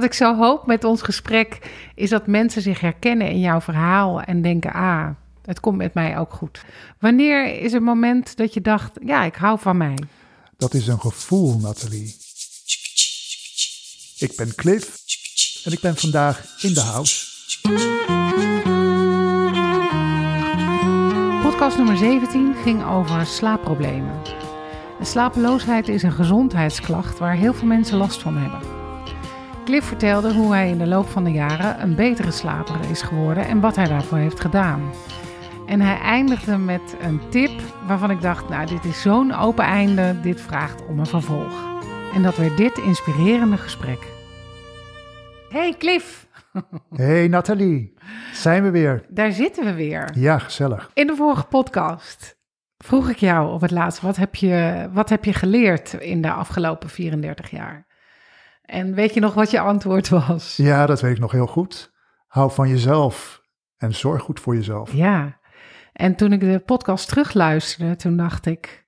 wat ik zo hoop met ons gesprek is dat mensen zich herkennen in jouw verhaal en denken: ah, het komt met mij ook goed. Wanneer is een moment dat je dacht: ja, ik hou van mij? Dat is een gevoel, Nathalie. Ik ben Cliff en ik ben vandaag in de house. Podcast nummer 17 ging over slaapproblemen. slapeloosheid is een gezondheidsklacht waar heel veel mensen last van hebben. Cliff vertelde hoe hij in de loop van de jaren een betere slaper is geworden en wat hij daarvoor heeft gedaan. En hij eindigde met een tip waarvan ik dacht, nou dit is zo'n open einde, dit vraagt om een vervolg. En dat werd dit inspirerende gesprek. Hey Cliff! Hey Nathalie, zijn we weer? Daar zitten we weer. Ja, gezellig. In de vorige podcast vroeg ik jou op het laatst, wat heb je, wat heb je geleerd in de afgelopen 34 jaar? En weet je nog wat je antwoord was? Ja, dat weet ik nog heel goed. Hou van jezelf en zorg goed voor jezelf. Ja, en toen ik de podcast terugluisterde, toen dacht ik,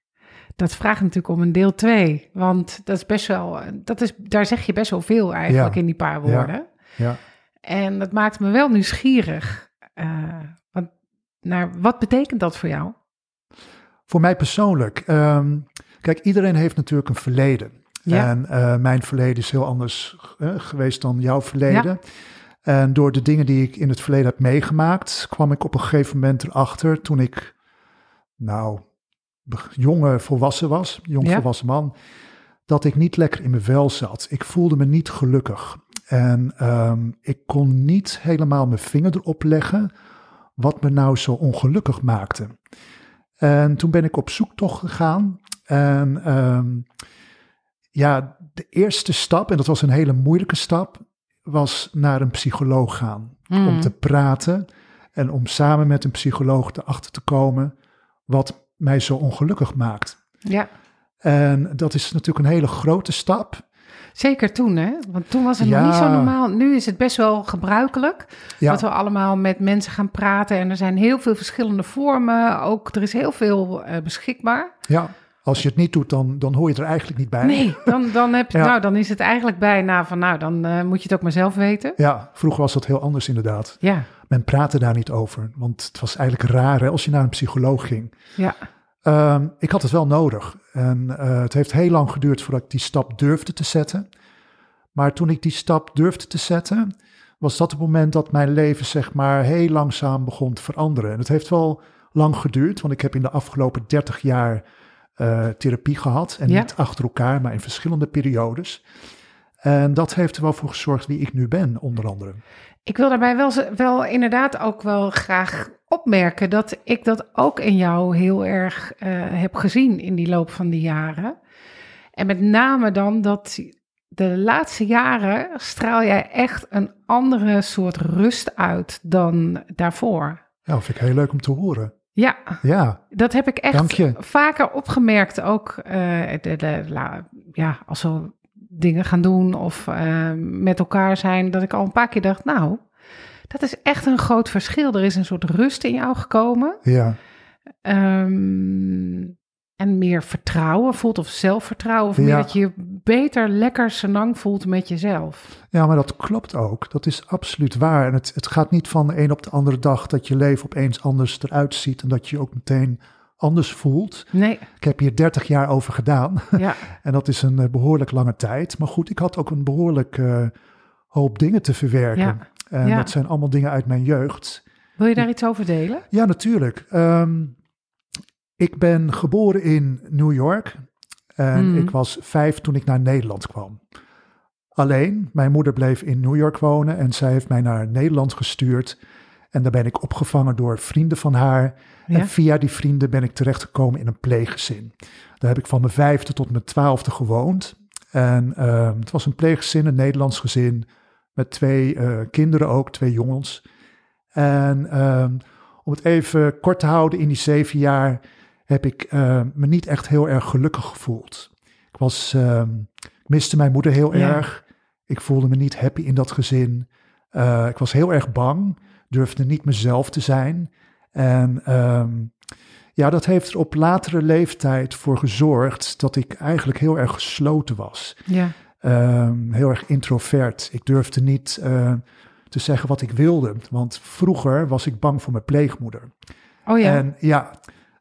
dat vraagt natuurlijk om een deel 2. Want dat is best wel, dat is, daar zeg je best wel veel eigenlijk in die paar woorden. Ja. ja. En dat maakt me wel nieuwsgierig. Uh, want, naar, wat betekent dat voor jou? Voor mij persoonlijk. Um, kijk, iedereen heeft natuurlijk een verleden. Ja. En uh, mijn verleden is heel anders uh, geweest dan jouw verleden. Ja. En door de dingen die ik in het verleden heb meegemaakt, kwam ik op een gegeven moment erachter toen ik, nou, jonge volwassen was, jong ja. volwassen man, dat ik niet lekker in mijn vel zat. Ik voelde me niet gelukkig. En um, ik kon niet helemaal mijn vinger erop leggen wat me nou zo ongelukkig maakte. En toen ben ik op zoektocht gegaan. En um, ja, de eerste stap, en dat was een hele moeilijke stap, was naar een psycholoog gaan. Mm. Om te praten en om samen met een psycholoog erachter te komen wat mij zo ongelukkig maakt. Ja. En dat is natuurlijk een hele grote stap. Zeker toen, hè? Want toen was het ja. nog niet zo normaal. Nu is het best wel gebruikelijk ja. dat we allemaal met mensen gaan praten. En er zijn heel veel verschillende vormen. Ook er is heel veel uh, beschikbaar. Ja. Als je het niet doet, dan, dan hoor je er eigenlijk niet bij. Nee, dan, dan, heb je, ja. nou, dan is het eigenlijk bijna van, nou, dan uh, moet je het ook maar zelf weten. Ja, vroeger was dat heel anders inderdaad. Ja. Men praatte daar niet over, want het was eigenlijk raar hè, als je naar een psycholoog ging. Ja. Um, ik had het wel nodig en uh, het heeft heel lang geduurd voordat ik die stap durfde te zetten. Maar toen ik die stap durfde te zetten, was dat het moment dat mijn leven zeg maar heel langzaam begon te veranderen. En het heeft wel lang geduurd, want ik heb in de afgelopen 30 jaar uh, therapie gehad. En Ja. niet achter elkaar, maar in verschillende periodes. En dat heeft er wel voor gezorgd wie ik nu ben, onder andere. Ik wil daarbij wel, wel inderdaad ook wel graag opmerken dat ik dat ook in jou heel erg uh, heb gezien in die loop van die jaren. En met name dan dat de laatste jaren straal jij echt een andere soort rust uit dan daarvoor. Ja, dat vind ik heel leuk om te horen. Ja, Ja, dat heb ik echt vaker opgemerkt. Ook uh, de, de, la- ja, als we dingen gaan doen of uh, met elkaar zijn, dat ik al een paar keer dacht, nou, dat is echt een groot verschil. Er is een soort rust in jou gekomen. ja. Ehm, en meer vertrouwen voelt of zelfvertrouwen. Of meer Ja. dat je je beter lekker senang voelt met jezelf. Ja, maar dat klopt ook. Dat is absoluut waar. En het, het gaat niet van de een op de andere dag dat je leven opeens anders eruit ziet en dat je je ook meteen anders voelt. Nee, Ik heb hier 30 jaar over gedaan ja, en dat is een eh, behoorlijk lange tijd. Maar goed, ik had ook een behoorlijk eh, hoop dingen te verwerken. Ja. En Ja. dat zijn allemaal dingen uit mijn jeugd. wil je daar iets over delen? Ja, natuurlijk. Ehm, ik ben geboren in New York en Mm. ik was vijf toen ik naar Nederland kwam. Alleen, mijn moeder bleef in New York wonen en zij heeft mij naar Nederland gestuurd. En daar ben ik opgevangen door vrienden van haar. Ja. En via die vrienden ben ik terechtgekomen in een pleeggezin. Daar heb ik van mijn vijfde tot mijn twaalfde gewoond. En ehm, het was een pleeggezin, een Nederlands gezin, met twee eh, kinderen ook, twee jongens. En ehm, om het even kort te houden, in die zeven jaar heb ik eh, me niet echt heel erg gelukkig gevoeld. Ik was, ik miste mijn moeder heel Ja. erg. Ik voelde me niet happy in dat gezin. Eh, ik was heel erg bang, durfde niet mezelf te zijn. En ehm, ja, dat heeft er op latere leeftijd voor gezorgd dat ik eigenlijk heel erg gesloten was. Ja, Ehm, heel erg introvert. Ik durfde niet uh, te zeggen wat ik wilde. Want vroeger was ik bang voor mijn pleegmoeder. Oh ja. En ja,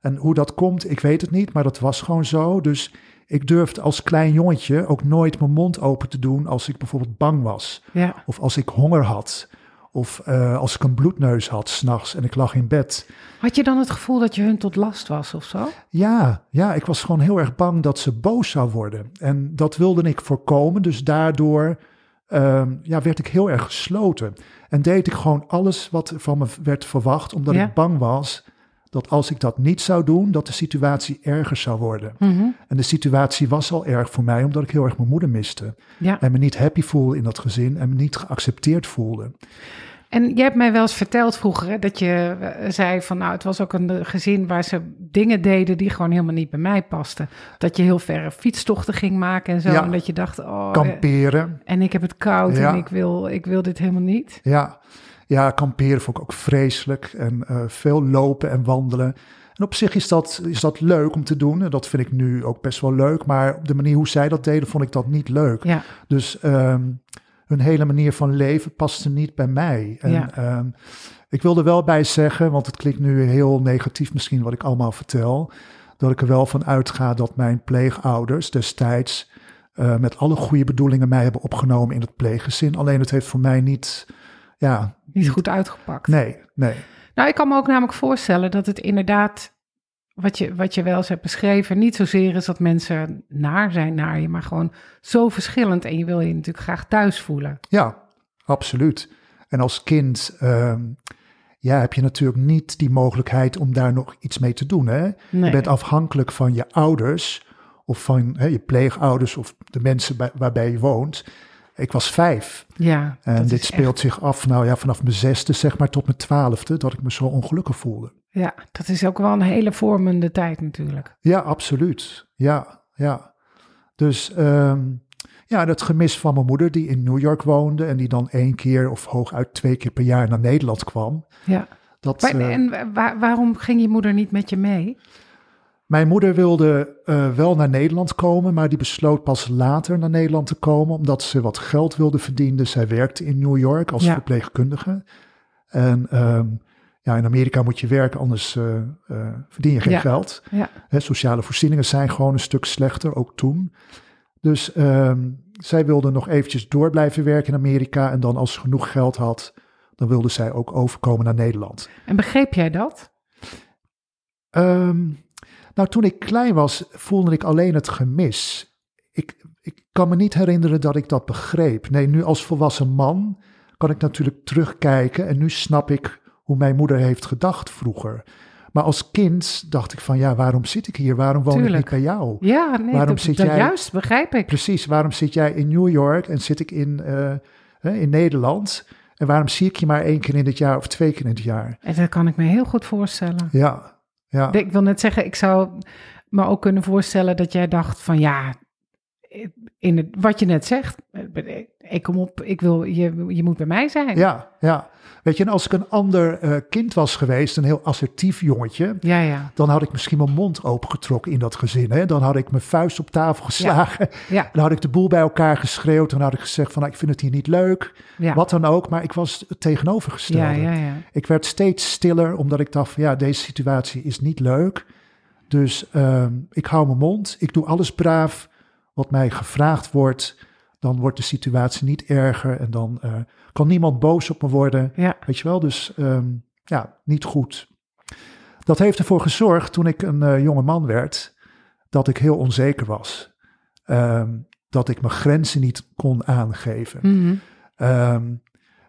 en hoe dat komt, ik weet het niet, maar dat was gewoon zo. Dus ik durfde als klein jongetje ook nooit mijn mond open te doen als ik bijvoorbeeld bang was. Ja. Of als ik honger had. Of uh, als ik een bloedneus had s'nachts en ik lag in bed. Had je dan het gevoel dat je hun tot last was of zo? Ja, ja, ik was gewoon heel erg bang dat ze boos zou worden. En dat wilde ik voorkomen. Dus daardoor um, ja, werd ik heel erg gesloten. En deed ik gewoon alles wat van me werd verwacht, omdat Ja. ik bang was dat als ik dat niet zou doen, dat de situatie erger zou worden. Mhm. En de situatie was al erg voor mij, omdat ik heel erg mijn moeder miste. Ja. En me niet happy voelde in dat gezin en me niet geaccepteerd voelde. En jij hebt mij wel eens verteld vroeger hè, dat je eh, zei van nou, het was ook een eh, gezin waar ze dingen deden die gewoon helemaal niet bij mij pasten. Dat je heel verre fietstochten ging maken en zo. Ja. En dat je dacht, oh, eh, Kamperen, en ik heb het koud Ja. en ik wil, ik wil dit helemaal niet. ja. Ja, kamperen vond ik ook vreselijk. En eh, veel lopen en wandelen. En op zich is dat, is dat leuk om te doen. En dat vind ik nu ook best wel leuk. Maar op de manier hoe zij dat deden, vond ik dat niet leuk. Ja, Dus ehm, hun hele manier van leven paste niet bij mij. En, Ja. ehm, ik wil er wel bij zeggen, want het klinkt nu heel negatief misschien wat ik allemaal vertel, dat ik er wel van uitga dat mijn pleegouders destijds eh, met alle goede bedoelingen mij hebben opgenomen in het pleeggezin. Alleen het heeft voor mij niet, ja, niet goed uitgepakt. nee, nee. Nou, ik kan me ook namelijk voorstellen dat het inderdaad, wat je, wat je wel eens hebt beschreven, niet zozeer is dat mensen naar zijn naar je, maar gewoon zo verschillend. En je wil je natuurlijk graag thuis voelen. Ja, absoluut. En als kind ehm, ja, heb je natuurlijk niet die mogelijkheid om daar nog iets mee te doen. Hè? Nee. Je bent afhankelijk van je ouders of van hè, je pleegouders of de mensen bij, waarbij je woont. Ik was vijf ja, en dat dit speelt echt- zich af nou ja, vanaf mijn zesde zeg maar tot mijn twaalfde dat ik me zo ongelukkig voelde. ja, dat is ook wel een hele vormende tijd natuurlijk. Ja, absoluut. Ja, ja. Dus ehm, ja, het gemis van mijn moeder die in New York woonde en die dan één keer of hooguit twee keer per jaar naar Nederland kwam. Ja. Dat, Maar, eh, en wa- waarom ging je moeder niet met je mee? Mijn moeder wilde eh, wel naar Nederland komen, maar die besloot pas later naar Nederland te komen, omdat ze wat geld wilde verdienen. Zij werkte in New York als Ja. verpleegkundige. En ehm, ja, in Amerika moet je werken, anders eh, eh, verdien je geen Ja. geld. Ja. Hè, sociale voorzieningen zijn gewoon een stuk slechter, ook toen. Dus ehm, zij wilde nog eventjes door blijven werken in Amerika. En dan als ze genoeg geld had, dan wilde zij ook overkomen naar Nederland. En begreep jij dat? Ehm, nou, toen ik klein was, voelde ik alleen het gemis. Ik, ik kan me niet herinneren dat ik dat begreep. Nee, nu als volwassen man kan ik natuurlijk terugkijken en nu snap ik hoe mijn moeder heeft gedacht vroeger. Maar als kind dacht ik van ja, waarom zit ik hier? Waarom woon ik niet bij jou? Ja, nee, Waarom dat, zit dat jij- juist begrijp ik. Precies, waarom zit jij in New York en zit ik in, eh, hè, in Nederland? En waarom zie ik je maar één keer in het jaar of twee keer in het jaar? En dat kan ik me heel goed voorstellen. Ja, ja. Ik wil net zeggen, ik zou me ook kunnen voorstellen dat jij dacht van ja, in het, wat je net zegt, ik kom op, ik wil, je, je moet bij mij zijn. Ja, ja. Weet je, en als ik een ander eh, kind was geweest, een heel assertief jongetje, ja. ja. dan had ik misschien mijn mond opengetrokken in dat gezin. Hè? Dan had ik mijn vuist op tafel geslagen. Ja. Dan had ik de boel bij elkaar geschreeuwd. Dan had ik gezegd van, nou, ik vind het hier niet leuk. Wat dan ook. Maar ik was het tegenovergestelde. Ja. Ik werd steeds stiller, omdat ik dacht van, ja, deze situatie is niet leuk. Dus ehm, ik hou mijn mond. Ik doe alles braaf wat mij gevraagd wordt. Dan wordt de situatie niet erger. En dan eh, kan niemand boos op me worden. Ja. Weet je wel, dus ehm, ja, niet goed. Dat heeft ervoor gezorgd toen ik een eh, jonge man werd, dat ik heel onzeker was. Ehm, dat ik mijn grenzen niet kon aangeven. Mhm. Ehm,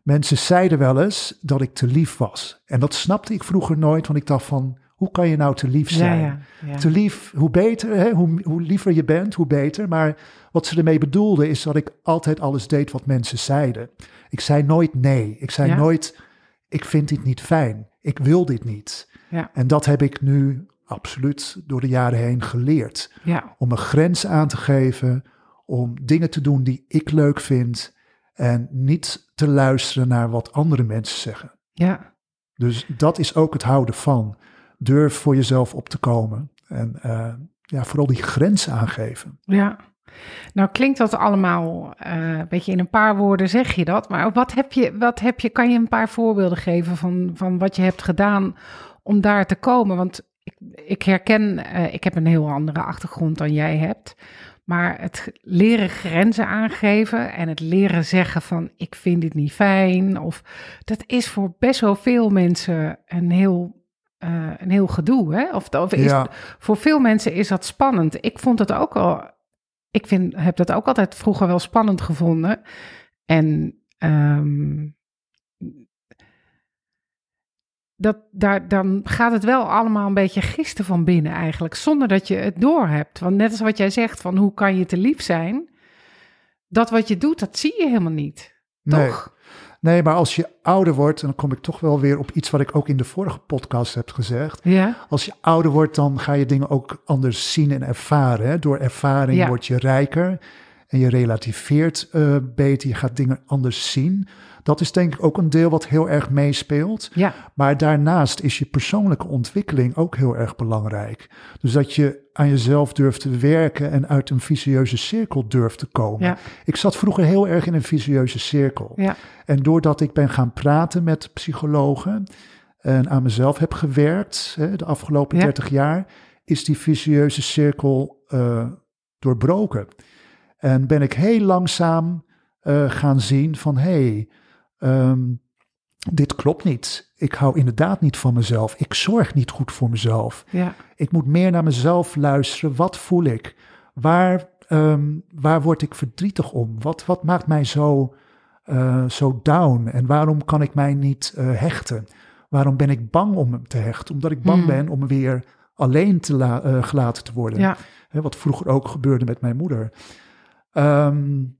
mensen zeiden wel eens dat ik te lief was. En dat snapte ik vroeger nooit, want ik dacht van, hoe kan je nou te lief zijn? ja, ja. Te lief, hoe beter, hè? Hoe, hoe liever je bent, hoe beter. Maar wat ze ermee bedoelden is dat ik altijd alles deed wat mensen zeiden. Ik zei nooit nee. Ik zei nooit, ik vind dit niet fijn. Ik wil dit niet. Ja. En dat heb ik nu absoluut door de jaren heen geleerd. ja. Om een grens aan te geven, om dingen te doen die ik leuk vind en niet te luisteren naar wat andere mensen zeggen. ja. Dus dat is ook het houden van. Durf voor jezelf op te komen. En eh, ja, vooral die grens aangeven. Ja, Nou klinkt dat allemaal uh, een beetje in een paar woorden zeg je dat, maar wat heb je, wat heb je, kan je een paar voorbeelden geven van, van wat je hebt gedaan om daar te komen? Want ik, ik herken, uh, ik heb een heel andere achtergrond dan jij hebt, maar het leren grenzen aangeven en het leren zeggen van ik vind dit niet fijn, of dat is voor best wel veel mensen een heel uh, een heel gedoe. Hè? Of, of is, ja. voor veel mensen is dat spannend. Ik vond het ook al ik vind, heb dat ook altijd vroeger wel spannend gevonden. En um, dat, daar, dan gaat het wel allemaal een beetje gisten van binnen eigenlijk, zonder dat je het doorhebt. Want net als wat jij zegt, van hoe kan je te lief zijn, dat wat je doet, dat zie je helemaal niet. Toch? Nee, maar als je ouder wordt, en dan kom ik toch wel weer op iets wat ik ook in de vorige podcast heb gezegd. Ja. Als je ouder wordt, dan ga je dingen ook anders zien en ervaren. Hè? Door ervaring ja. word je rijker en je relativeert uh, beter, je gaat dingen anders zien. Dat is denk ik ook een deel wat heel erg meespeelt. Ja. Maar daarnaast is je persoonlijke ontwikkeling ook heel erg belangrijk. Dus dat je aan jezelf durft te werken en uit een vicieuze cirkel durft te komen. Ja. Ik zat vroeger heel erg in een vicieuze cirkel. Ja. En doordat ik ben gaan praten met psychologen en aan mezelf heb gewerkt hè, de afgelopen ja. 30 jaar, is die vicieuze cirkel uh, doorbroken. En ben ik heel langzaam uh, gaan zien van hé, hey, um, dit klopt niet. Ik hou inderdaad niet van mezelf. Ik zorg niet goed voor mezelf. Ja. Ik moet meer naar mezelf luisteren. Wat voel ik? Waar, um, waar word ik verdrietig om? Wat, wat maakt mij zo, uh, zo down? En waarom kan ik mij niet uh, hechten? Waarom ben ik bang om hem te hechten? Omdat ik bang Hmm. ben om weer alleen te la- uh, gelaten te worden. Ja. Hè, wat vroeger ook gebeurde met mijn moeder. Um,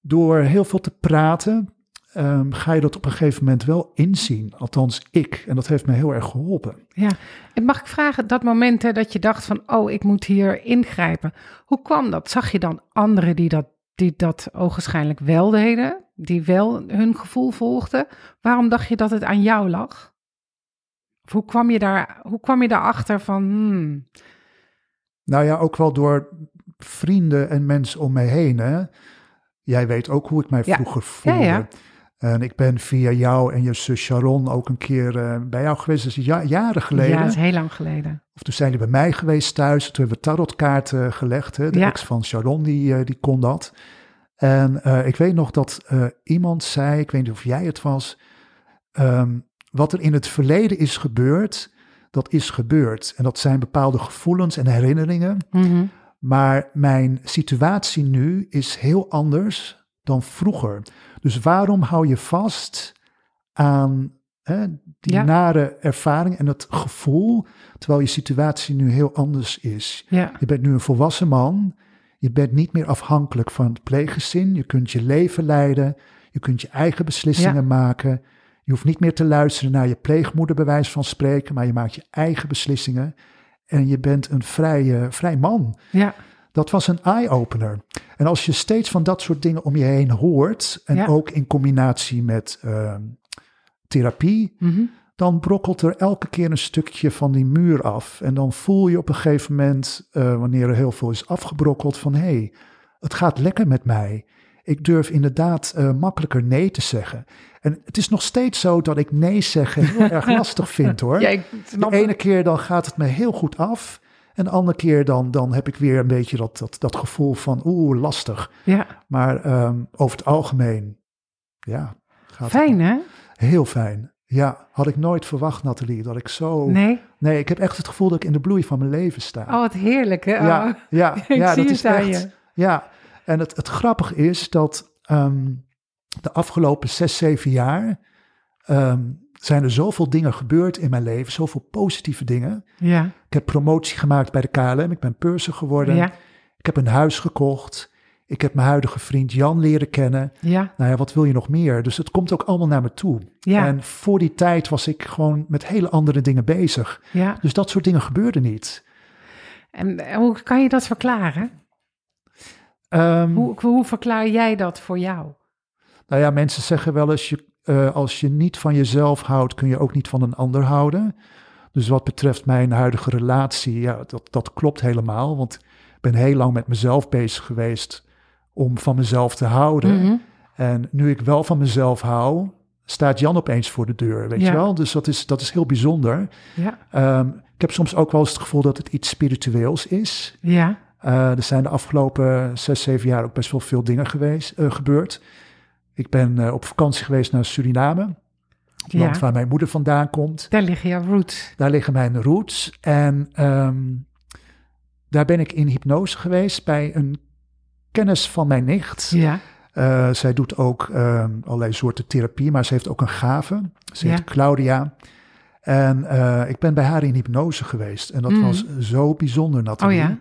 door heel veel te praten, um, ga je dat op een gegeven moment wel inzien. Althans, ik. En dat heeft me heel erg geholpen. Ja, en mag ik vragen, dat moment hè, dat je dacht van, oh, ik moet hier ingrijpen. Hoe kwam dat? Zag je dan anderen die dat, die dat ogenschijnlijk wel deden? Die wel hun gevoel volgden? Waarom dacht je dat het aan jou lag? Of hoe kwam je, daar, hoe kwam je daarachter van... Hmm, Nou ja, ook wel door vrienden en mensen om me heen. Hè? Jij weet ook hoe ik mij Ja. vroeger voelde. Ja, ja. En ik ben via jou en je zus Sharon ook een keer uh, bij jou geweest. Dat is ja, jaren geleden. Ja, dat is heel lang geleden. Of toen zijn die bij mij geweest thuis. Toen hebben we tarotkaarten gelegd. Hè? De Ja. ex van Sharon, die, uh, die kon dat. En ik weet nog dat iemand zei, ik weet niet of jij het was. Um, wat er in het verleden is gebeurd, dat is gebeurd. En dat zijn bepaalde gevoelens en herinneringen. Mm -hmm. Maar mijn situatie nu is heel anders dan vroeger. Dus waarom hou je vast aan hè, die Ja. nare ervaring en het gevoel, terwijl je situatie nu heel anders is? Ja, Je bent nu een volwassen man. Je bent niet meer afhankelijk van het pleeggezin. Je kunt je leven leiden. Je kunt je eigen beslissingen Ja. maken. Je hoeft niet meer te luisteren naar je pleegmoeder, bij wijze van spreken, maar je maakt je eigen beslissingen. En je bent een vrij, vrij man. ja, Dat was een eye-opener. En als je steeds van dat soort dingen om je heen hoort, en Ja. ook in combinatie met uh, therapie, mhm. dan brokkelt er elke keer een stukje van die muur af. En dan voel je op een gegeven moment, uh, wanneer er heel veel is afgebrokkeld, van hé, hey, het gaat lekker met mij. Ik durf inderdaad uh, makkelijker nee te zeggen. En het is nog steeds zo dat ik nee zeggen heel erg lastig vind hoor. Ja, ik de ene keer dan gaat het me heel goed af. En de andere keer dan, dan heb ik weer een beetje dat, dat, dat gevoel van oeh, lastig. Ja, Maar um, over het algemeen, ja. Gaat fijn hè? Heel fijn. Ja, had ik nooit verwacht, Nathalie, dat ik zo... Nee? Nee, ik heb echt het gevoel dat ik in de bloei van mijn leven sta. Oh, wat heerlijk hè? Ja, Oh. ja, Ik ja zie dat is echt... je. Ja, en het, het grappige is dat um, de afgelopen zes, zeven jaar... Um, zijn er zoveel dingen gebeurd in mijn leven, zoveel positieve dingen. Ja, Ik heb promotie gemaakt bij de KLM, ik ben purser geworden. ja, Ik heb een huis gekocht. Ik heb mijn huidige vriend Jan leren kennen. ja, Nou ja, wat wil je nog meer? Dus het komt ook allemaal naar me toe. ja, En voor die tijd was ik gewoon met hele andere dingen bezig. ja. Dus dat soort dingen gebeurden niet. En eh, hoe kan je dat verklaren? Um, Hoe, hoe verklaar jij dat voor jou? Nou ja, mensen zeggen wel eens, je, uh, als je niet van jezelf houdt, kun je ook niet van een ander houden. Dus wat betreft mijn huidige relatie, ja, dat, dat klopt helemaal. Want ben heel lang met mezelf bezig geweest om van mezelf te houden. Mhm. En nu ik wel van mezelf hou, staat Jan opeens voor de deur, weet Ja. je wel? Dus dat is, dat is heel bijzonder. Ja. Ehm, ik heb soms ook wel eens het gevoel dat het iets spiritueels is. Ja. Eh, er zijn de afgelopen zes, zeven jaar ook best wel veel dingen geweest, eh, gebeurd. Ik ben eh, op vakantie geweest naar Suriname, het land Ja. waar mijn moeder vandaan komt. Daar liggen jouw roots. Daar liggen mijn roots. En ehm, daar ben ik in hypnose geweest bij een kennis van mijn nicht. Ja. Eh, zij doet ook ehm, allerlei soorten therapie, maar ze heeft ook een gave. Ze Ja. heet Claudia. En eh, ik ben bij haar in hypnose geweest. En dat Mhm. was zo bijzonder, Nathalie. Oh ja?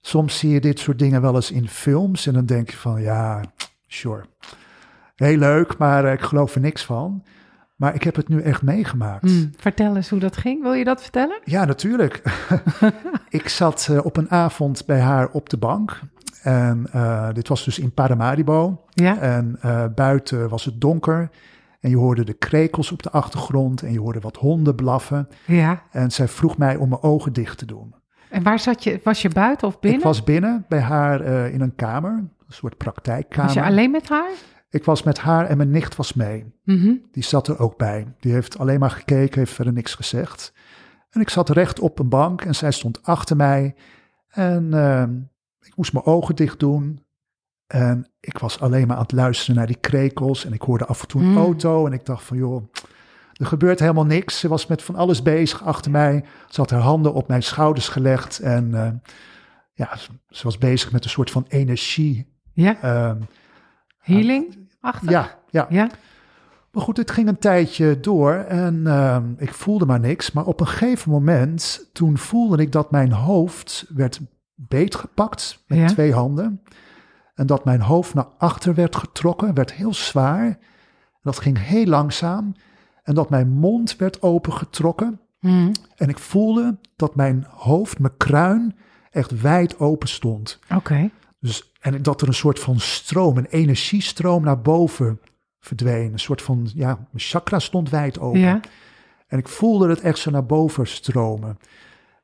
Soms zie je dit soort dingen wel eens in films. En dan denk je van, ja, sure. Heel leuk, maar eh, ik geloof er niks van. Maar ik heb het nu echt meegemaakt. Hmm. Vertel eens hoe dat ging. Wil je dat vertellen? Ja, natuurlijk. ik zat eh, op een avond bij haar op de bank. En eh, dit was dus in Paramaribo. Ja. En buiten was het donker. En je hoorde de krekels op de achtergrond. En je hoorde wat honden blaffen. Ja. En zij vroeg mij om mijn ogen dicht te doen. En waar zat je? Was je buiten of binnen? Ik was binnen bij haar in een kamer. Een soort praktijkkamer. Was je alleen met haar? Ik was met haar en mijn nicht was mee. Mhm. Die zat er ook bij. Die heeft alleen maar gekeken, heeft verder niks gezegd. En ik zat recht op een bank en zij stond achter mij. En ehm, ik moest mijn ogen dicht doen. En ik was alleen maar aan het luisteren naar die krekels. En ik hoorde af en toe een Mm. auto. En ik dacht van, joh, er gebeurt helemaal niks. Ze was met van alles bezig achter mij. Ze had haar handen op mijn schouders gelegd. En eh, ja, ze- ze was bezig met een soort van energie. Ja. ehm, Healing? Achter? ja, ja, Ja. maar goed, het ging een tijdje door en ehm, ik voelde maar niks. Maar op een gegeven moment, toen voelde ik dat mijn hoofd werd beetgepakt met Ja. twee handen. En dat mijn hoofd naar achter werd getrokken, werd heel zwaar. Dat ging heel langzaam. En dat mijn mond werd opengetrokken. Mhm. En ik voelde dat mijn hoofd, mijn kruin, echt wijd open stond. Oké. Dus, en dat er een soort van stroom, een energiestroom naar boven verdween. Een soort van, ja, mijn chakra stond wijd open. Ja. En ik voelde het echt zo naar boven stromen.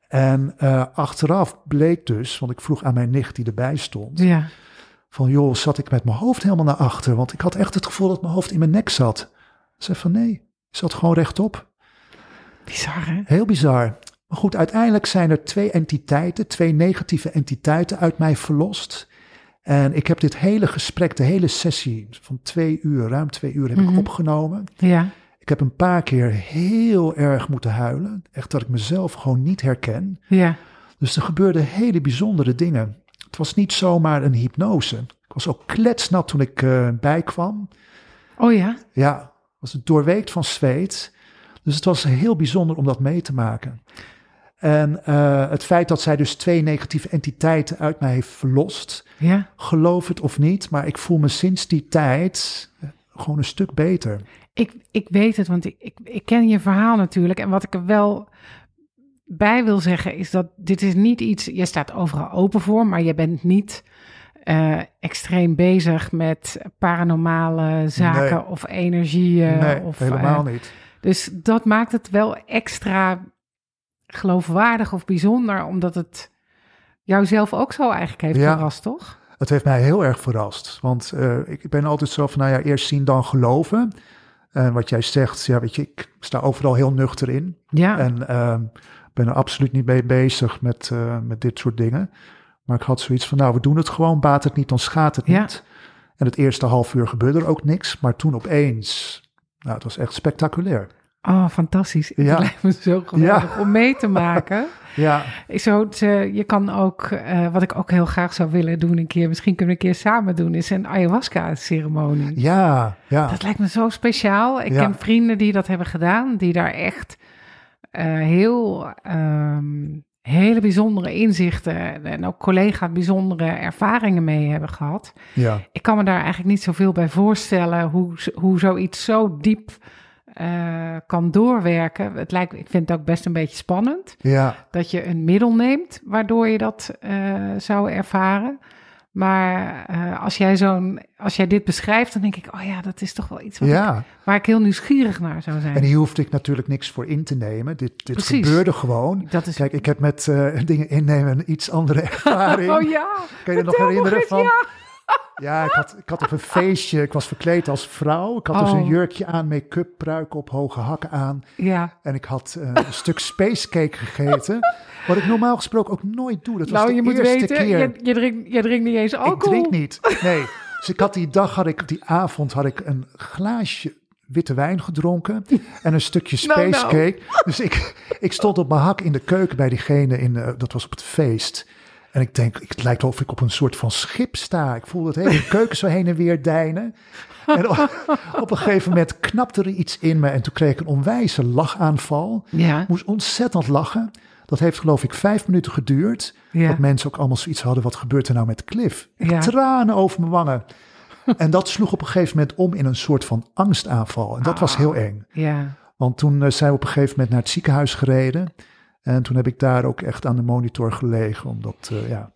En eh, achteraf bleek dus, want ik vroeg aan mijn nicht die erbij stond, Ja. van joh, zat ik met mijn hoofd helemaal naar achter? Want ik had echt het gevoel dat mijn hoofd in mijn nek zat. Ze zei van nee, ik zat gewoon rechtop. Bizar, hè? Heel bizar. Maar goed, uiteindelijk zijn er twee entiteiten, twee negatieve entiteiten uit mij verlost. En ik heb dit hele gesprek, de hele sessie van twee uur, ruim twee uur, heb Mhm. ik opgenomen. Ja. Ik heb een paar keer heel erg moeten huilen. Echt dat ik mezelf gewoon niet herken. Ja. Dus er gebeurden hele bijzondere dingen. Het was niet zomaar een hypnose. Ik was ook kletsnat toen ik eh, bijkwam. Oh ja? Ja, was het doorweekt van zweet. Dus het was heel bijzonder om dat mee te maken. En eh, het feit dat zij dus twee negatieve entiteiten uit mij heeft verlost, Ja. geloof het of niet, maar ik voel me sinds die tijd eh, gewoon een stuk beter. Ik, ik weet het, want ik, ik, ik ken je verhaal natuurlijk. En wat ik er wel bij wil zeggen is dat dit is niet iets... Je staat overal open voor, maar je bent niet eh, extreem bezig met paranormale zaken Nee. of energieën. nee, of, helemaal niet. dus dat maakt het wel extra geloofwaardig of bijzonder, omdat het jouzelf ook zo eigenlijk heeft Ja. verrast, toch? Het heeft mij heel erg verrast. Want eh, ik ben altijd zo van, nou ja, eerst zien dan geloven. En wat jij zegt, ja, weet je, ik sta overal heel nuchter in. Ja, En ehm, ben er absoluut niet mee bezig met, eh, met dit soort dingen. Maar ik had zoiets van, nou, we doen het gewoon, baat het niet, dan schaadt het Ja. niet. En het eerste half uur gebeurde er ook niks. Maar toen opeens, nou, het was echt spectaculair. Oh, fantastisch. Ja. Het lijkt me zo geweldig om mee te maken. Ja, Zo, je kan ook, eh, wat ik ook heel graag zou willen doen een keer, misschien kunnen we een keer samen doen, is een ayahuasca-ceremonie. ja, ja. Dat lijkt me zo speciaal. Ik Ja. ken vrienden die dat hebben gedaan, die daar echt eh, heel ehm, hele bijzondere inzichten en ook collega's bijzondere ervaringen mee hebben gehad. ja. Ik kan me daar eigenlijk niet zoveel bij voorstellen hoe, hoe zoiets zo diep eh, kan doorwerken. Het lijkt, ik vind het ook best een beetje spannend ja. dat je een middel neemt waardoor je dat eh, zou ervaren. Maar uh, als, jij zo'n, als jij dit beschrijft, dan denk ik, oh ja, dat is toch wel iets wat Ja. ik, waar ik heel nieuwsgierig naar zou zijn. En hier hoefde ik natuurlijk niks voor in te nemen. Dit, dit Precies. gebeurde gewoon. dat is, Kijk, ik heb met eh, dingen innemen een iets andere ervaring. oh ja, Kan je je nog herinneren van? ja. Ja, ik had, ik had op een feestje, ik was verkleed als vrouw. Ik had dus Oh. een jurkje aan, make-up, pruik op, hoge hakken aan. Ja, En ik had eh, een stuk spacecake gegeten. Wat ik normaal gesproken ook nooit doe. Dat was nou de je moet eerste weten, keer. je, je, drinkt, je drinkt niet eens ik alcohol. drink niet, nee. Dus ik had die dag, had ik, die avond had ik een glaasje witte wijn gedronken en een stukje Nou, nou. spacecake. Dus ik, ik stond op mijn hak in de keuken bij diegene, in, eh, dat was op het feest. En ik denk, het lijkt of ik op een soort van schip sta. Ik voelde het hele keuken zo heen en weer deinen. En op, een gegeven moment knapte er iets in me en toen kreeg ik een onwijze lachaanval. Ja, moest ontzettend lachen. Dat heeft geloof ik vijf minuten geduurd. ja. Dat mensen ook allemaal zoiets hadden, wat gebeurt er nou met Cliff? Ik Ja. Tranen over mijn wangen. en dat sloeg op een gegeven moment om in een soort van angstaanval. En dat was heel Ah. eng. ja. Want toen eh, zijn we op een gegeven moment naar het ziekenhuis gereden. En toen heb ik daar ook echt aan de monitor gelegen. Omdat, eh, ja.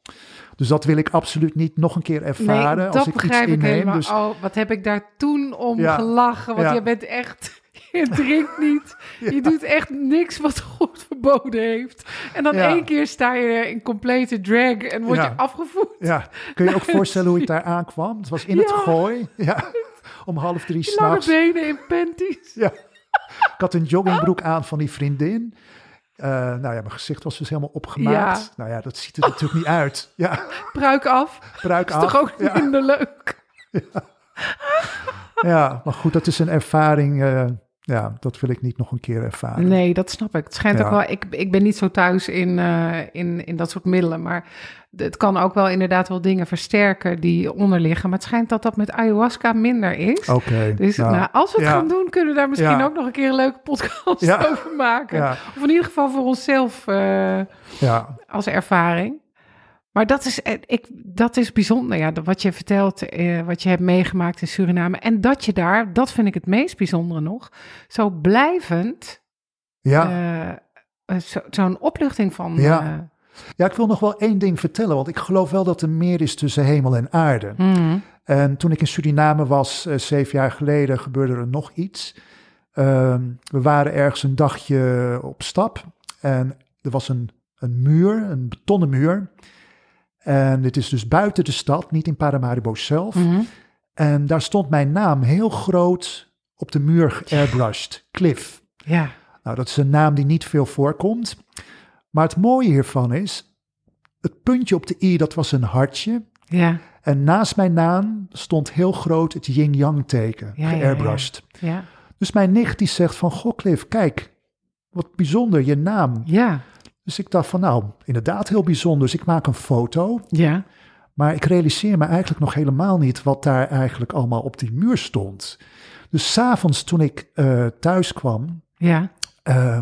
Dus dat wil ik absoluut niet nog een keer ervaren nee, als dat ik iets begrijp ik inneem. helemaal. Dus Oh, wat heb ik daar toen om Ja. gelachen. Want Ja. je bent echt... Je drinkt niet. Je doet echt niks wat God verboden heeft. En dan één keer sta je in complete drag en word je afgevoerd. ja, kun je ook voorstellen hoe ik daar aankwam? Het was in het gooi. Ja, om half drie Lange s'nachts. benen in panties. Ja. Ik had een joggingbroek aan van die vriendin. Eh, nou ja, mijn gezicht was dus helemaal opgemaakt. Ja. Nou ja, dat ziet er natuurlijk niet uit. Ja, Pruik af. pruik Is af. toch ook ja, minder leuk? ja, maar goed, dat is een ervaring. eh, ja, dat wil ik niet nog een keer ervaren. Nee, dat snap ik. Het schijnt Ja. ook wel. Ik, ik ben niet zo thuis in, eh, in, in dat soort middelen. Maar het kan ook wel inderdaad wel dingen versterken die onderliggen. Maar het schijnt dat dat met ayahuasca minder is. Oké. Dus nou, nou, als we het ja. gaan doen, kunnen we daar misschien Ja. ook nog een keer een leuke podcast over maken. Of in ieder geval voor onszelf eh, ja, als ervaring. Maar dat is, eh, ik, dat is bijzonder, ja, wat je vertelt, eh, wat je hebt meegemaakt in Suriname. En dat je daar, dat vind ik het meest bijzondere nog, zo blijvend, ja. eh, eh, zo- zo'n opluchting van. Ja. ja, ik wil nog wel één ding vertellen. Want ik geloof wel dat er meer is tussen hemel en aarde. hmm, En toen ik in Suriname was, zeven jaar geleden, gebeurde er nog iets. Ehm, we waren ergens een dagje op stap en er was een, een muur, een betonnen muur. En dit is dus buiten de stad, niet in Paramaribo zelf. mhm. En daar stond mijn naam heel groot op de muur geairbrushed, Cliff. Ja, Nou, dat is een naam die niet veel voorkomt. Maar het mooie hiervan is, het puntje op de i, dat was een hartje. ja, En naast mijn naam stond heel groot het yin-yang teken, ja. geairbrushed. ja, Dus mijn nicht die zegt van, goh Cliff, kijk, wat bijzonder, je naam. ja, Dus ik dacht van, nou, inderdaad heel bijzonder. Dus ik maak een foto, ja, maar ik realiseer me eigenlijk nog helemaal niet wat daar eigenlijk allemaal op die muur stond. Dus s'avonds toen ik eh, thuis kwam, ja, eh,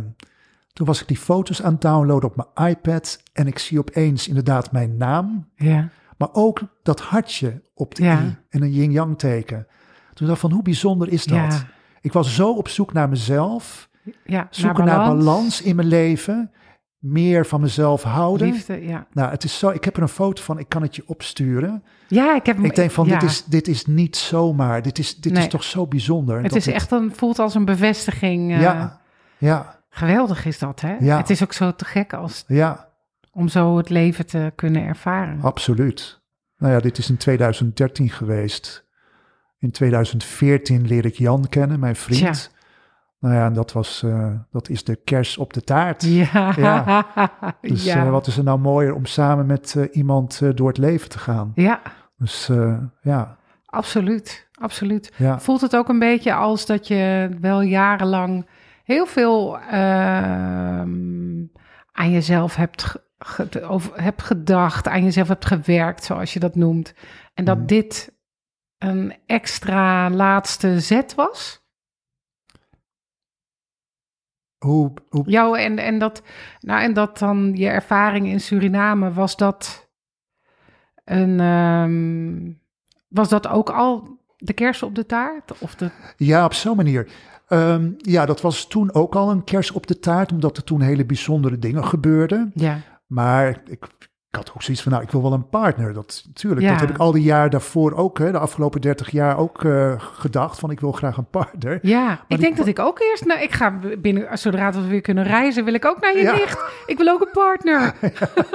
toen was ik die foto's aan het downloaden op mijn iPad en ik zie opeens inderdaad mijn naam, ja, maar ook dat hartje op de Ja. i en een yin-yang teken. Toen dacht ik van, hoe bijzonder is dat? ja, Ik was zo op zoek naar mezelf, ja. zoeken naar balans. in mijn leven, meer van mezelf houden. Liefde, ja. Nou, het is zo, ik heb er een foto van, ik kan het je opsturen. Ja, ik heb hem. Ik denk van, ja. dit, is, dit is niet zomaar, dit is, dit Nee. is toch zo bijzonder. Het is echt een, voelt als een bevestiging. eh, Ja, ja, Geweldig is dat, hè? Ja. Het is ook zo te gek als, ja, om zo het leven te kunnen ervaren. absoluut. Nou ja, dit is in 2013 geweest. In 2014 leer ik Jan kennen, mijn vriend. Tja. Nou ja, en dat, was, eh, dat is de kers op de taart. Ja, Ja. Dus ja. eh, wat is er nou mooier om samen met eh, iemand door het leven te gaan? ja, Dus ja, absoluut, absoluut. ja, Voelt het ook een beetje als dat je wel jarenlang heel veel ehm, aan jezelf hebt, ge- hebt gedacht, aan jezelf hebt gewerkt, zoals je dat noemt. En dat Mhm. dit een extra laatste zet was? Hoe, hoe, Jou en, en, dat, nou, en dat dan je ervaring in Suriname, was dat een. ehm, was dat ook al de kers op de taart? Of de, ja, op zo'n manier. Ehm, ja, dat was toen ook al een kers op de taart, omdat er toen hele bijzondere dingen gebeurden. ja, Maar ik, ik had ook zoiets van, nou, ik wil wel een partner. Dat, natuurlijk, dat heb ik al die jaar daarvoor ook, hè, de afgelopen 30 jaar ook uh, gedacht van, ik wil graag een partner. Ja, ik denk dat ik ook eerst, nou, ik ga binnen, zodra we weer kunnen reizen, wil ik ook naar je ja. nicht. Ik wil ook een partner.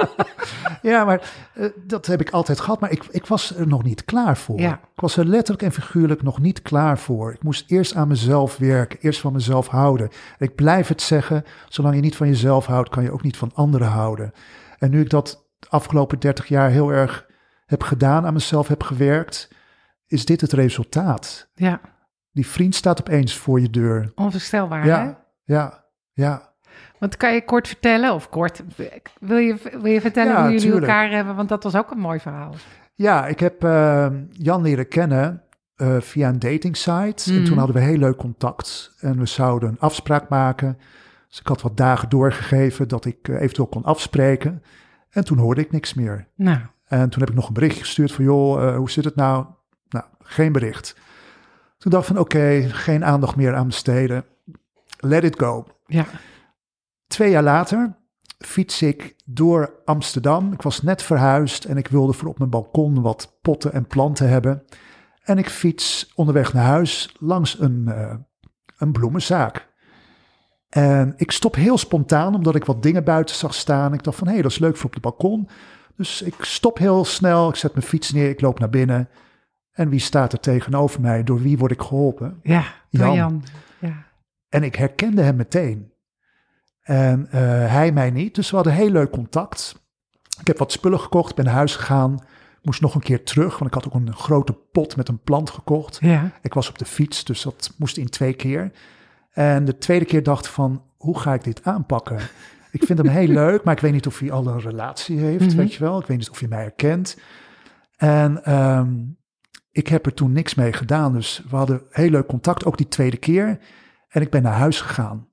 ja, maar uh, dat heb ik altijd gehad, maar ik, ik was er nog niet klaar voor. Ja. Ik was er letterlijk en figuurlijk nog niet klaar voor. Ik moest eerst aan mezelf werken, eerst van mezelf houden. Ik blijf het zeggen, zolang je niet van jezelf houdt, kan je ook niet van anderen houden. En nu ik dat afgelopen 30 jaar heel erg heb gedaan, aan mezelf heb gewerkt, is dit het resultaat. Ja. Die vriend staat opeens voor je deur. Onvoorstelbaar, ja, hè? Ja, ja. Want kan je kort vertellen, of kort, wil je, wil je vertellen hoe jullie elkaar hebben? Want dat was ook een mooi verhaal. Ja, ik heb uh, Jan leren kennen uh, via een dating site. En toen mhm. hadden we heel leuk contact. En we zouden een afspraak maken. Dus ik had wat dagen doorgegeven dat ik uh, eventueel kon afspreken. En toen hoorde ik niks meer. Nou. En toen heb ik nog een bericht gestuurd van, joh, uh, hoe zit het nou? Nou, geen bericht. Toen dacht ik van, oké, geen aandacht meer aan besteden. Let it go. Ja. Twee jaar later fiets ik door Amsterdam. Ik was net verhuisd en ik wilde voor op mijn balkon wat potten en planten hebben. En ik fiets onderweg naar huis langs een, uh, een bloemenzaak. En ik stop heel spontaan, omdat ik wat dingen buiten zag staan. Ik dacht van, hé, hey, dat is leuk voor op de balkon. Dus ik stop heel snel, ik zet mijn fiets neer, ik loop naar binnen. En wie staat er tegenover mij? Door wie word ik geholpen? Ja, Jan. Jan. Ja. En ik herkende hem meteen. En uh, hij mij niet, dus we hadden heel leuk contact. Ik heb wat spullen gekocht, ben naar huis gegaan. Moest nog een keer terug, want ik had ook een grote pot met een plant gekocht. Ja. Ik was op de fiets, dus dat moest in twee keer. En de tweede keer dacht van, hoe ga ik dit aanpakken? Ik vind hem heel leuk, maar ik weet niet of hij al een relatie heeft, mhm. weet je wel. Ik weet niet of hij mij herkent. En um, ik heb er toen niks mee gedaan. Dus we hadden heel leuk contact, ook die tweede keer. En ik ben naar huis gegaan.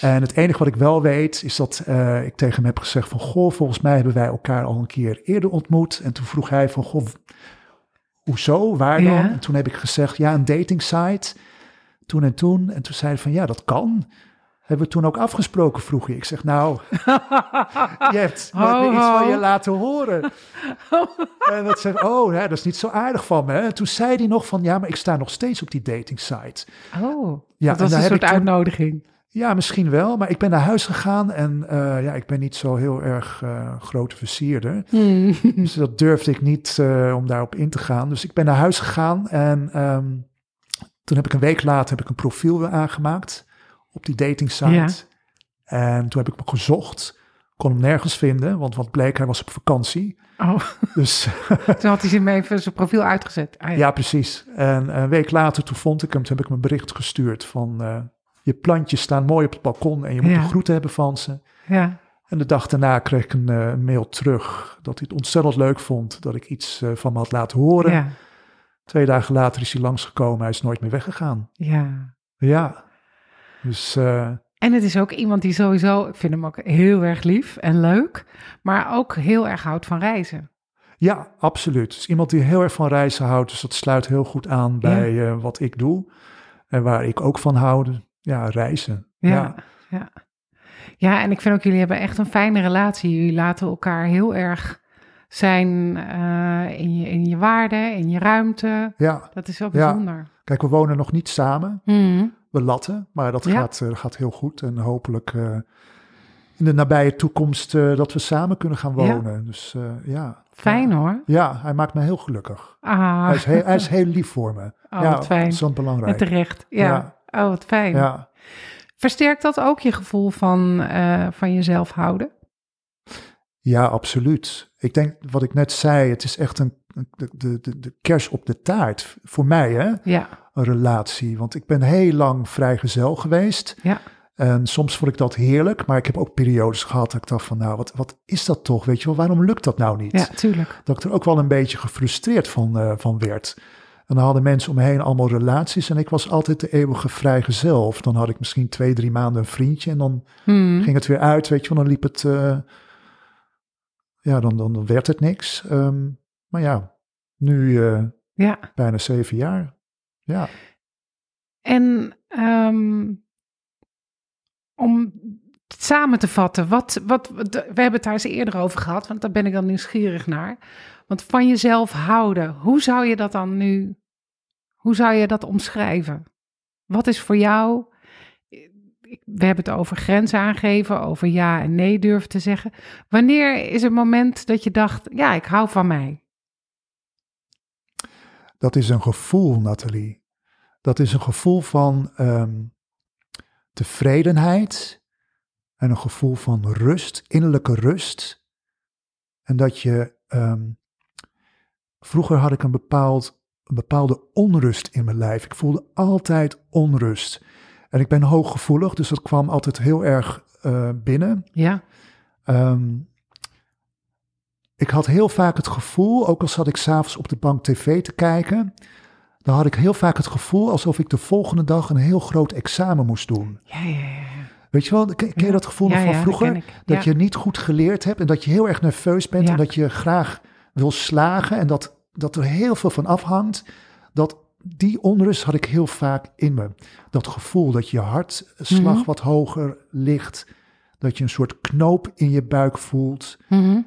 En het enige wat ik wel weet, is dat uh, ik tegen hem heb gezegd van... Goh, volgens mij hebben wij elkaar al een keer eerder ontmoet. En toen vroeg hij van, goh, hoezo, waar dan? En toen heb ik gezegd, ja, een dating site toen en toen. En toen zei hij van ja, dat kan. Hebben we toen ook afgesproken, vroeg. Ik zeg nou, je hebt ho, iets van je laten horen. en dat zei oh, ja, dat is niet zo aardig van me. En toen zei hij nog van ja, maar ik sta nog steeds op die dating site. Oh, ja, dat was een soort uitnodiging. Ja, misschien wel. Maar ik ben naar huis gegaan en uh, ja, ik ben niet zo heel erg uh, grote versierder. Hmm. dus dat durfde ik niet uh, om daarop in te gaan. Dus ik ben naar huis gegaan en um, toen heb ik een week later heb ik een profiel weer aangemaakt op die dating site. En toen heb ik me gezocht, kon hem nergens vinden, want wat bleek, hij was op vakantie. Oh. Dus toen had hij hem even zijn profiel uitgezet. Ah, ja. precies. En een week later, toen vond ik hem, toen heb ik me een bericht gestuurd van uh, je plantjes staan mooi op het balkon en je moet ja. een groeten hebben van ze. Ja. En de dag daarna kreeg ik een uh, mail terug dat hij het ontzettend leuk vond dat ik iets uh, van me had laten horen. Ja. Twee dagen later is hij langsgekomen. Hij is nooit meer weggegaan. Ja. Ja. Dus... Uh, en het is ook iemand die sowieso, ik vind hem ook heel erg lief en leuk, maar ook heel erg houdt van reizen. Ja, absoluut. Is iemand die heel erg van reizen houdt, dus dat sluit heel goed aan bij ja. uh, wat ik doe en waar ik ook van hou. Ja, reizen. Ja, ja, ja. Ja, en ik vind ook, jullie hebben echt een fijne relatie. Jullie laten elkaar heel erg zijn uh, in, je, in je waarde, in je ruimte. Ja. Dat is wel bijzonder. Ja. Kijk, we wonen nog niet samen. Mm. We latten, maar dat gaat, uh, gaat heel goed. En hopelijk uh, in de nabije toekomst dat we samen kunnen gaan wonen. Ja. Dus ja. Fijn hoor. Ja, hij maakt me heel gelukkig. Ah. Hij, is heel, hij is heel lief voor me. Oh, ja, wat fijn. Dat is belangrijk. En terecht, ja. Oh, wat fijn. Ja. Versterkt dat ook je gevoel van, van jezelf houden? Ja, absoluut. Ik denk wat ik net zei, het is echt een, de, de, de, de kers op de taart voor mij, hè? Ja. Een relatie. Want ik ben heel lang vrijgezel geweest. Ja. En soms vond ik dat heerlijk, maar ik heb ook periodes gehad dat ik dacht van, nou, wat, wat is dat toch? Weet je wel, waarom lukt dat nou niet? Ja, tuurlijk. Dat ik er ook wel een beetje gefrustreerd van, uh, van werd. En dan hadden mensen om me heen allemaal relaties en ik was altijd de eeuwige vrijgezel. Of dan had ik misschien twee, drie maanden een vriendje en dan hmm. ging het weer uit, weet je wel. Dan liep het... Uh, ja, dan, dan, werd het niks. Um, maar ja, nu uh, ja. bijna zeven jaar. Ja. En um, om samen te vatten, wat, wat, we hebben het daar eens eerder over gehad, want daar ben ik dan nieuwsgierig naar. Want van jezelf houden, hoe zou je dat dan nu, hoe zou je dat omschrijven? Wat is voor jou, we hebben het over grenzen aangeven, over ja en nee durven te zeggen. Wanneer is het moment dat je dacht, ja, ik hou van mij? Dat is een gevoel, Nathalie. Dat is een gevoel van ehm, tevredenheid en een gevoel van rust, innerlijke rust. En dat je, ehm, vroeger had ik een, bepaald, een bepaalde onrust in mijn lijf. Ik voelde altijd onrust. En ik ben hooggevoelig, dus dat kwam altijd heel erg uh, binnen. Ja. Um, ik had heel vaak het gevoel, ook al zat ik s'avonds op de bank tv te kijken, dan had ik heel vaak het gevoel alsof ik de volgende dag een heel groot examen moest doen. Ja, ja, ja. Weet je wel, ken, je dat gevoel nog van vroeger? Dat je niet goed geleerd hebt en dat je heel erg nerveus bent en dat je graag wil slagen en dat, dat er heel veel van afhangt. Dat, die onrust had ik heel vaak in me. Dat gevoel dat je hartslag mhm. wat hoger ligt. Dat je een soort knoop in je buik voelt. Mm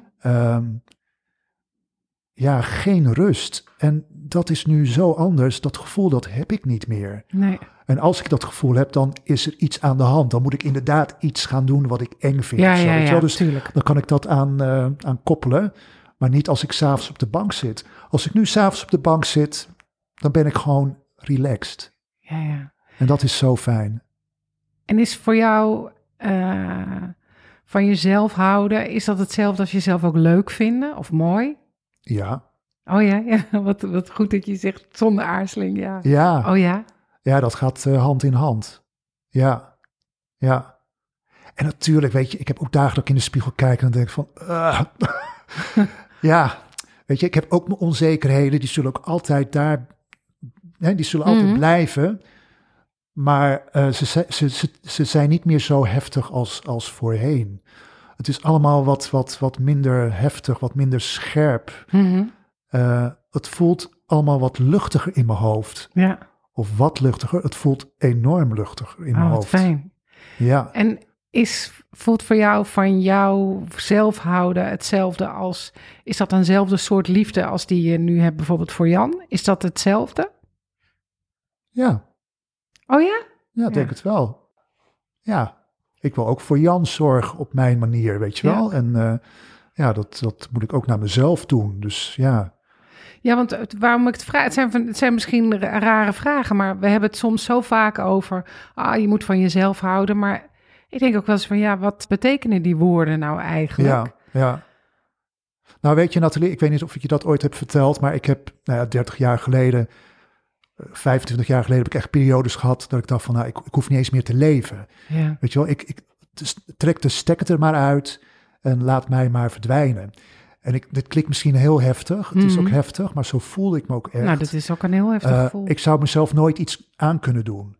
ja, geen rust. En dat is nu zo anders. Dat gevoel, dat heb ik niet meer. Nee. En als ik dat gevoel heb, dan is er iets aan de hand. Dan moet ik inderdaad iets gaan doen wat ik eng vind. Ja, ja, ja, dus dan kan ik dat aan, uh, aan koppelen. Maar niet als ik s'avonds op de bank zit. Als ik nu s'avonds op de bank zit, dan ben ik gewoon relaxed. Ja, ja. En dat is zo fijn. En is voor jou uh, van jezelf houden, is dat hetzelfde als jezelf ook leuk vinden of mooi? Ja. Oh ja, ja. Wat, wat goed dat je zegt zonder aarzeling, ja. Ja. Oh ja? Ja, dat gaat uh, hand in hand. Ja, ja. En natuurlijk, weet je, ik heb ook dagelijks in de spiegel kijken en denk van... Uh, ja, weet je, ik heb ook mijn onzekerheden, die zullen ook altijd daar... Hè, die zullen altijd mm -hmm. blijven. Maar uh, ze, ze, ze, ze zijn niet meer zo heftig als, als voorheen. Het is allemaal wat, wat, wat minder heftig, wat minder scherp. Mm -hmm. uh, het voelt allemaal wat luchtiger in mijn hoofd. Ja. Of wat luchtiger. Het voelt enorm luchtiger in oh, mijn hoofd. fijn. Ja. En is, voelt voor jou van jouw zelfhouden hetzelfde als... Is dat eenzelfde soort liefde als die je nu hebt bijvoorbeeld voor Jan? Is dat hetzelfde? Ja. Oh ja? Ja, ik denk het wel. Ja. Ik wil ook voor Jan zorgen op mijn manier, weet je wel. En uh, ja, dat, dat moet ik ook naar mezelf doen. Dus ja. Ja, want waarom ik het vraag, het zijn, van, het zijn misschien rare vragen, maar we hebben het soms zo vaak over, ah, je moet van jezelf houden. Maar ik denk ook wel eens van, ja, wat betekenen die woorden nou eigenlijk? Ja, ja. Nou, weet je, Nathalie, ik weet niet of ik je dat ooit heb verteld, maar ik heb, nou ja, 30 jaar geleden, 25 jaar geleden heb ik echt periodes gehad dat ik dacht van, nou, ik, ik hoef niet eens meer te leven. Ja. Weet je wel, ik, ik trek de stekker er maar uit en laat mij maar verdwijnen. En ik, dit klinkt misschien heel heftig, het mm is ook heftig, maar zo voelde ik me ook echt. Nou, dat is ook een heel heftig uh, gevoel. Ik zou mezelf nooit iets aan kunnen doen.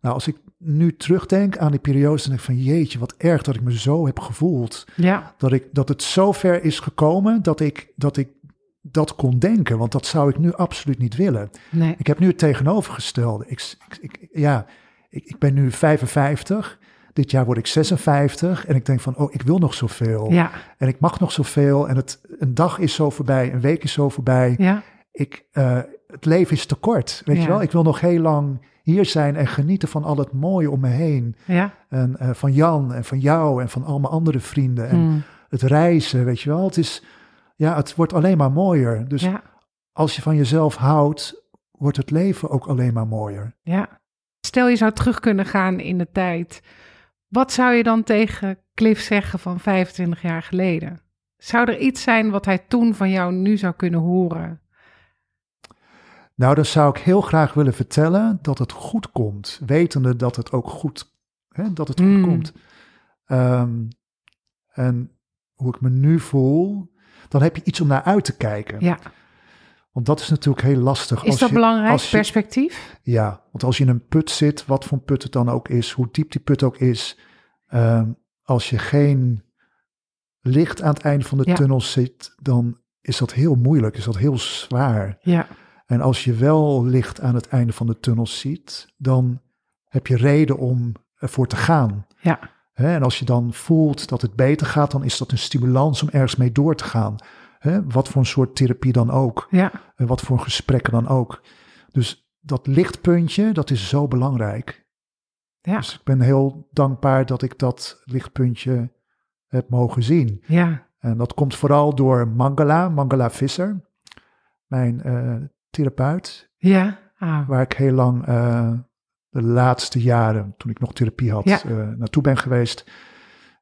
Nou, als ik nu terugdenk aan die periodes, dan denk ik van jeetje, wat erg dat ik me zo heb gevoeld. Ja. Dat, ik, dat het zo ver is gekomen dat ik, dat ik dat kon denken, want dat zou ik nu absoluut niet willen. Nee. Ik heb nu het tegenovergestelde. Ik, ik, ik ja, ik, ik, ben nu 55. Dit jaar word ik 56 en ik denk van, oh, ik wil nog zoveel. Ja. En ik mag nog zoveel. En het, een dag is zo voorbij, een week is zo voorbij. Ja. Ik, uh, het leven is te kort, weet Ja. je wel. Ik wil nog heel lang hier zijn en genieten van al het mooie om me heen. Ja. En uh, van Jan en van jou en van al mijn andere vrienden. En Hmm. het reizen, weet je wel. Het is, ja, het wordt alleen maar mooier. Dus ja. als je van jezelf houdt, wordt het leven ook alleen maar mooier. Ja. Stel je zou terug kunnen gaan in de tijd. Wat zou je dan tegen Cliff zeggen van 25 jaar geleden? Zou er iets zijn wat hij toen van jou nu zou kunnen horen? Nou, dan zou ik heel graag willen vertellen dat het goed komt. Wetende dat het ook goed, hè, dat het goed Mm. komt. Um, en hoe ik me nu voel, dan heb je iets om naar uit te kijken. Ja. Want dat is natuurlijk heel lastig. Is als dat je, belangrijk, als je- perspectief? Ja, want als je in een put zit, wat voor put het dan ook is, hoe diep die put ook is, ehm, als je geen licht aan het einde van de Ja. tunnel zit, dan is dat heel moeilijk, is dat heel zwaar. Ja. En als je wel licht aan het einde van de tunnel ziet, dan heb je reden om ervoor te gaan. Ja. En als je dan voelt dat het beter gaat, dan is dat een stimulans om ergens mee door te gaan. Wat voor een soort therapie dan ook. Ja. En wat voor gesprekken dan ook. Dus dat lichtpuntje, dat is zo belangrijk. Ja. Dus ik ben heel dankbaar dat ik dat lichtpuntje heb mogen zien. Ja. En dat komt vooral door Mangala, Mangala Visser, mijn eh, therapeut, Ja. Ah. waar ik heel lang eh, de laatste jaren, toen ik nog therapie had, Ja. eh, naartoe ben geweest.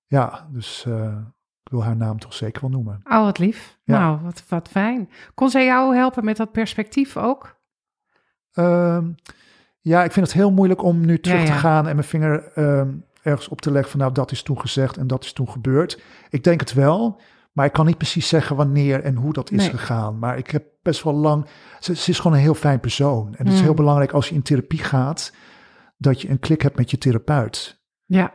Ja, dus eh, ik wil haar naam toch zeker wel noemen. Oh, wat lief. Ja. Nou, wat, wat fijn. Kon zij jou helpen met dat perspectief ook? Ehm, ja, ik vind het heel moeilijk om nu terug Ja, te gaan en mijn vinger ehm, ergens op te leggen van nou dat is toen gezegd en dat is toen gebeurd. Ik denk het wel, maar ik kan niet precies zeggen wanneer en hoe dat is Nee. gegaan. Maar ik heb best wel lang, ze, ze is gewoon een heel fijn persoon. En het is Mm. heel belangrijk als je in therapie gaat, dat je een klik hebt met je therapeut. Ja.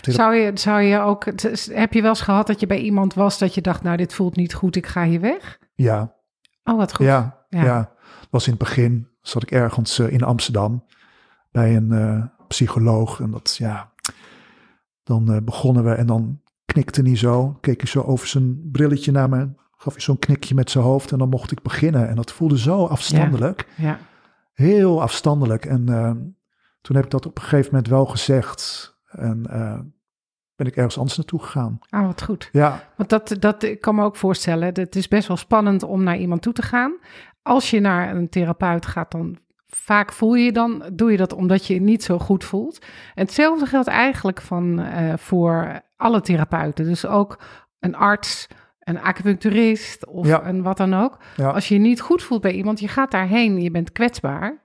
Thera- Zou je, zou je ook, heb je wel eens gehad dat je bij iemand was dat je dacht, nou, dit voelt niet goed, ik ga hier weg? ja, Oh, wat goed. ja, Ja. was in het begin, zat ik ergens eh, in Amsterdam bij een eh, psycholoog. En dat, ja, dan eh, begonnen we en dan knikte hij zo, keek hij zo over zijn brilletje naar me, gaf hij zo'n knikje met zijn hoofd en dan mocht ik beginnen. En dat voelde zo afstandelijk, Ja. heel afstandelijk. En toen heb ik dat op een gegeven moment wel gezegd en eh, ben ik ergens anders naartoe gegaan. Ah, wat goed. Ja, Want dat, dat ik kan me ook voorstellen, het is best wel spannend om naar iemand toe te gaan. Als je naar een therapeut gaat, dan vaak voel je je dan, doe je dat omdat je je niet zo goed voelt. En hetzelfde geldt eigenlijk van, eh, voor alle therapeuten. Dus ook een arts, een acupuncturist of Ja. een wat dan ook. ja, Als je je niet goed voelt bij iemand, je gaat daarheen, je bent kwetsbaar.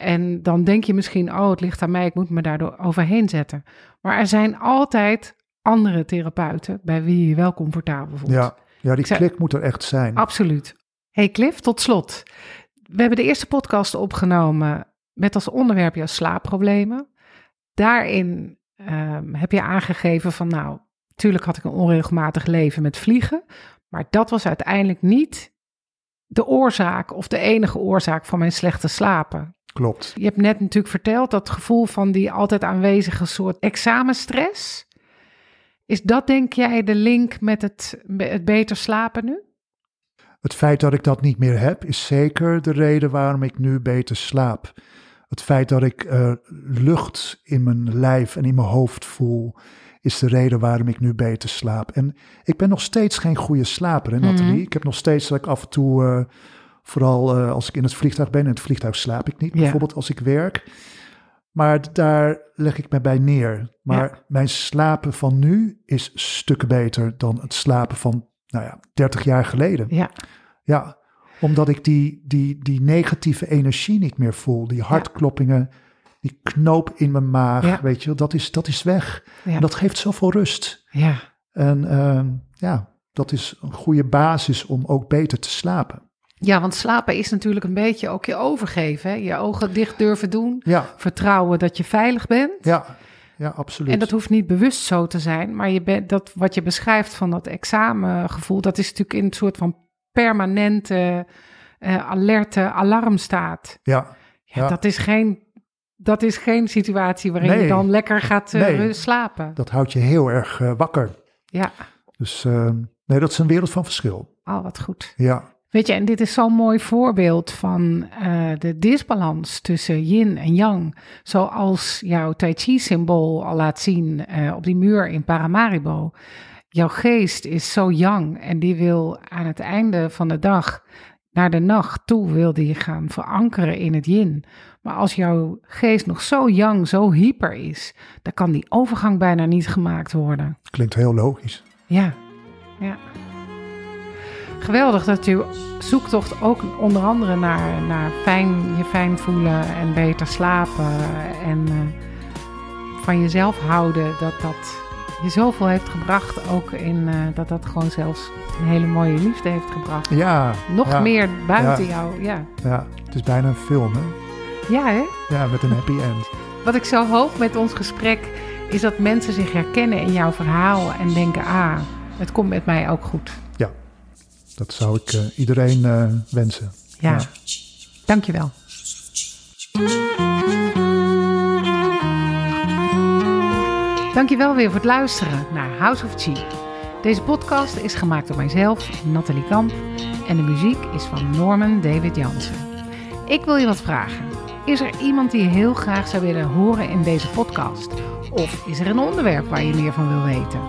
En dan denk je misschien, oh, het ligt aan mij, ik moet me daardoor overheen zetten. Maar er zijn altijd andere therapeuten bij wie je je wel comfortabel voelt. ja, ja, die klik moet er echt zijn. Absoluut. Hey Cliff, tot slot. We hebben de eerste podcast opgenomen met als onderwerp jouw slaapproblemen. Daarin ehm, heb je aangegeven van, nou, natuurlijk had ik een onregelmatig leven met vliegen, maar dat was uiteindelijk niet de oorzaak of de enige oorzaak van mijn slechte slapen. Klopt. Je hebt net natuurlijk verteld dat gevoel van die altijd aanwezige soort examenstress. Is dat denk jij de link met het, het beter slapen nu? Het feit dat ik dat niet meer heb, is zeker de reden waarom ik nu beter slaap. Het feit dat ik eh, lucht in mijn lijf en in mijn hoofd voel, is de reden waarom ik nu beter slaap. En ik ben nog steeds geen goede slaper, hè, Nathalie. Mhm. Ik heb nog steeds dat ik af en toe, eh, vooral eh, als ik in het vliegtuig ben, in het vliegtuig slaap ik niet, Ja. bijvoorbeeld als ik werk. Maar daar leg ik me bij neer. Maar Ja. mijn slapen van nu is stukken beter dan het slapen van, nou ja, 30 jaar geleden. Ja, Ja, omdat ik die, die, die negatieve energie niet meer voel. Die hartkloppingen, die knoop in mijn maag, Ja. weet je dat is, dat is weg. En dat geeft zoveel rust. ja. En ehm, ja, dat is een goede basis om ook beter te slapen. Ja, want slapen is natuurlijk een beetje ook je overgeven. Hè? Je ogen dicht durven doen. Ja, Vertrouwen dat je veilig bent. ja, ja, absoluut. En dat hoeft niet bewust zo te zijn. Maar je bent, dat, wat je beschrijft van dat examengevoel, dat is natuurlijk in een soort van permanente, eh, alerte alarmstaat. ja, Ja, Ja. Dat, is geen, dat is geen situatie waarin Nee. je dan lekker gaat eh, Nee. slapen. dat houdt je heel erg eh, wakker. Ja, Dus ehm, nee, dat is een wereld van verschil. oh wat goed. Ja, Weet je, en dit is zo'n mooi voorbeeld van eh, de disbalans tussen yin en yang. Zoals jouw Tai Chi-symbool al laat zien eh, op die muur in Paramaribo. Jouw geest is zo yang en die wil aan het einde van de dag, naar de nacht toe, wil die gaan verankeren in het yin. Maar als jouw geest nog zo yang, zo hyper is, dan kan die overgang bijna niet gemaakt worden. klinkt heel logisch. Ja, ja. Geweldig dat uw zoektocht ook onder andere naar, naar fijn, je fijn voelen en beter slapen en eh, van jezelf houden, dat dat je zoveel heeft gebracht. Ook in eh, dat dat gewoon zelfs een hele mooie liefde heeft gebracht. Ja, Nog ja, meer buiten Ja. jou, ja. Ja, het is bijna een film, hè? Ja, hè? Ja, met een happy end. Wat ik zo hoop met ons gesprek is dat mensen zich herkennen in jouw verhaal en denken, ah, het komt met mij ook goed. Dat zou ik eh, iedereen eh, wensen. Ja, Ja. dankjewel. Dankjewel weer voor het luisteren naar House of Chi. Deze podcast is gemaakt door mijzelf, Nathalie Kamp, en de muziek is van Norman David Jansen. Ik wil je wat vragen. Is er iemand die je heel graag zou willen horen in deze podcast? Of is er een onderwerp waar je meer van wil weten?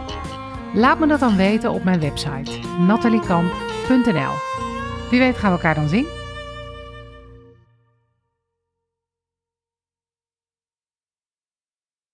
Laat me dat dan weten op mijn website nataliekamp.nl. Wie weet gaan we elkaar dan zien.